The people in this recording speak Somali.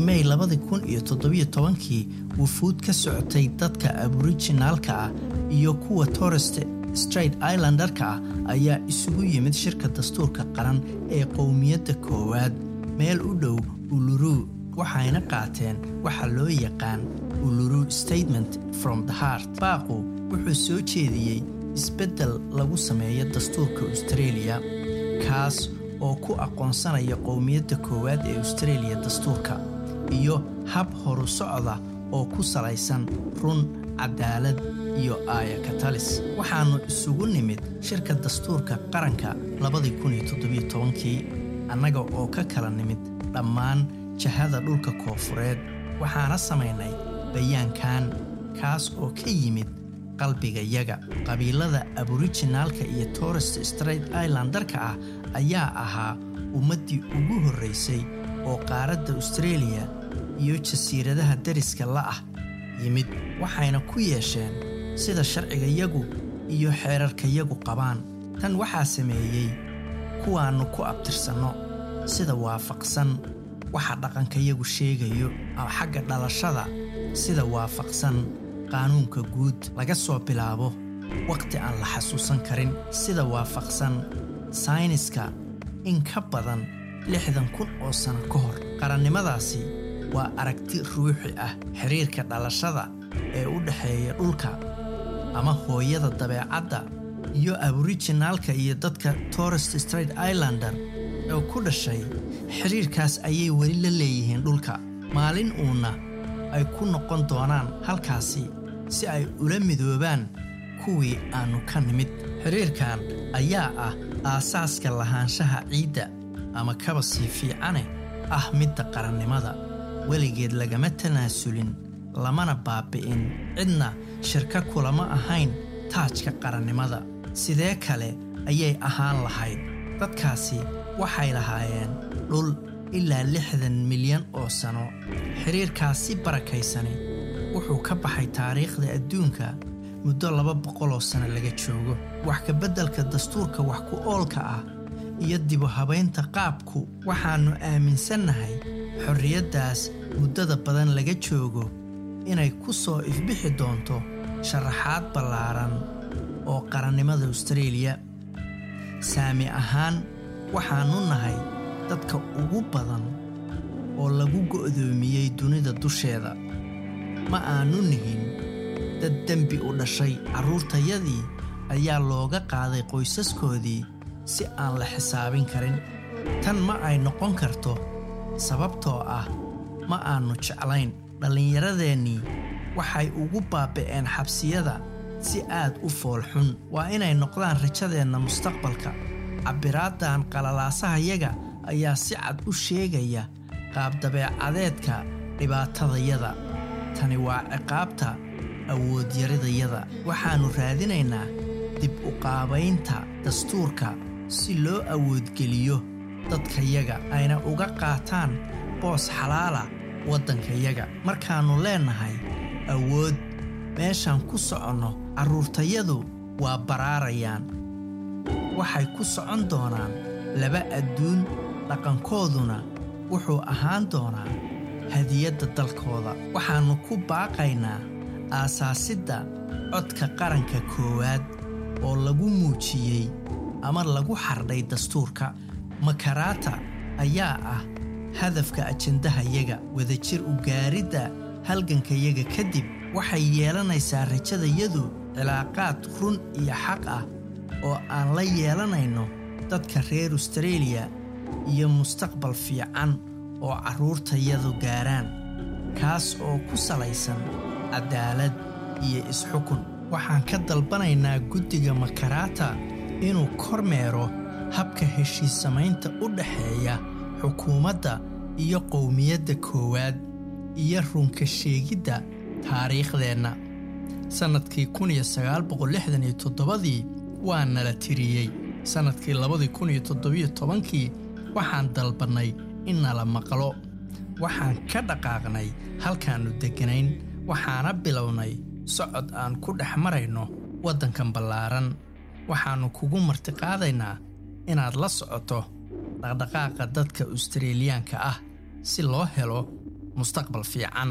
bishii labadi kun iyo toddobiyo tobankii wufuud ka socotay dadka aborijinaalka ah iyo kuwa torest straight islandarka ah ayaa isugu yimid shirka dastuurka qaran ee qowmiyadda koowaad. Meel u dhow uluru waxayna qaateen waxa loo yaqaan uluru statement from the heart. Baaqu wuxuu soo jeediyey isbeddel lagu sameeyo dastuurka austareeliya kaas oo ku aqoonsanaya qowmiyadda koowaad ee austareeliya dastuurka iyo hab horu socda oo ku salaysan run cadaalad iyo aaya katalis. Waxaannu isugu nimid shirka dastuurka qaranka labadii kun iyo toddobiyo tobankii annaga oo ka kala nimid dhammaan jahada dhulka koofureed waxaana samaynay bayaankan kaas oo ka yimid qalbigayaga qabiilada aborijinaalka iyo torest straight islandarka ah ayaa ahaa ummaddii ugu horraysay oo qaaradda austareeliya iyo jasiiradaha deriska la'ah yimid waxayna ku yeesheen sida sharcigayagu iyo xeerarkayagu qabaan. Tan waxaa sameeyey kuwaannu ku abtirsanno sida waafaqsan waxa dhaqankayagu sheegayo xagga dhalashada sida waafaqsan qaanuunka guud laga soo bilaabo wakhti aan la xasuusan karin sida waafaqsan sayniska in ka badan lixdan kun oo sano ka hor. Qarannimadaasi waa aragti ruuxi ah xiriirka dhalashada ee u dhexeeya dhulka ama hooyada dabeecadda iyo aborijinaalka iyo dadka torest straight islander oo ku dhashay. Xiriirkaas ayay weli la leeyihiin dhulka. Maalin uunna ay ku noqon doonaan halkaasi si ay ula midoobaan kuwii aannu ka nimid. Xiriirkan ayaa ah aasaaska lahaanshaha ciidda ama kaba sii fiicane ah midda qarannimada. Weligeed lagama tanaasulin lamana baabi'in. Cidna shirka kulama ahayn taajka qarannimada. Sidee kale ayay ahaan lahayd? Dadkaasi waxay lahaayeen dhul ilaa lixdan milyan oo sano. Xiriirkaas si barakaysani wuxuu ka baxay taariikhda adduunka muddo laba boqoloo sano laga joogo. Wax kabeddelka dastuurka wax ku oolka ah iyo dibu habaynta qaabku waxaannu aaminsannahay xorriyaddaas muddada badan laga joogo inay ku soo ifbixi doonto sharaxaad ballaaran oo qarannimada austareeliya saami ahaan waxaannu nahay dadka ugu badan oo lagu go'doomiyey dunida dusheeda. Ma aannu nihin dad dembi u dhashay carruurtayadii ayaa looga qaaday qoysaskoodii si aan la xisaabin karin. Tan ma ay noqon karto sababtoo ah ma aannu jeclayn dhallinyaradeenii waxay ugu baaba'een xabsiyada si aad u foolxun waa inay noqdaan rajadeenna mustaqbalka. Cabbiraaddan qalalaasahayaga ayaa si cad u sheegaya qaabdabeecadeedka dhibaatadayada tani waa ciqaabta awoodyaridayada waxaannu raadinaynaa dib u qaabaynta dastuurka si loo awoodgeliyo dadkayaga ayna uga qaataan boos xalaala waddankayaga markaannu leennahay awood meeshaan ku soconno carruurtayadu waa baraarayaan. Waxay ku socon doonaan laba adduun dhaqankooduna wuxuu ahaan doonaa hadiyadda dalkooda. Waxaannu ku baaqaynaa aasaasidda codka qaranka koowaad oo lagu muujiyey ama lagu xardhay dastuurka. Makaraata ayaa ah hadafka ajandahayaga wadajir u gaaridda halgankayaga kadib waxay yeelanaysaa rajadayadu cilaaqaad run iyo xaq ah oo aan la yeelanayno dadka reer austareeliya iyo mustaqbal fiican oo carruurtayadu gaaraan kaas oo ku salaysan cadaalad iyo isxukun. Waxaan ka dalbanaynaa guddiga makaraata inuu kormeero habka heshiissamaynta u dhexeeya xukuumadda iyo qowmiyadda koowaad iyo runka sheegidda taariikhdeenna. Sannadkii toddobadii waa nala tiriyey. Sannadkii labadii kun iyo toddobiyo tobankii waxaan dalbannay in nala maqlo. Waxaan ka dhaqaaqnay halkaannu degganayn. Waxaana bilownay socod aan ku dhex marayno waddankan ballaaran waxaannu kugu martiqaadaynaa inaad la socoto dhaqdhaqaaqa dadka austareeliyaanka ah si loo helo mustaqbal fiican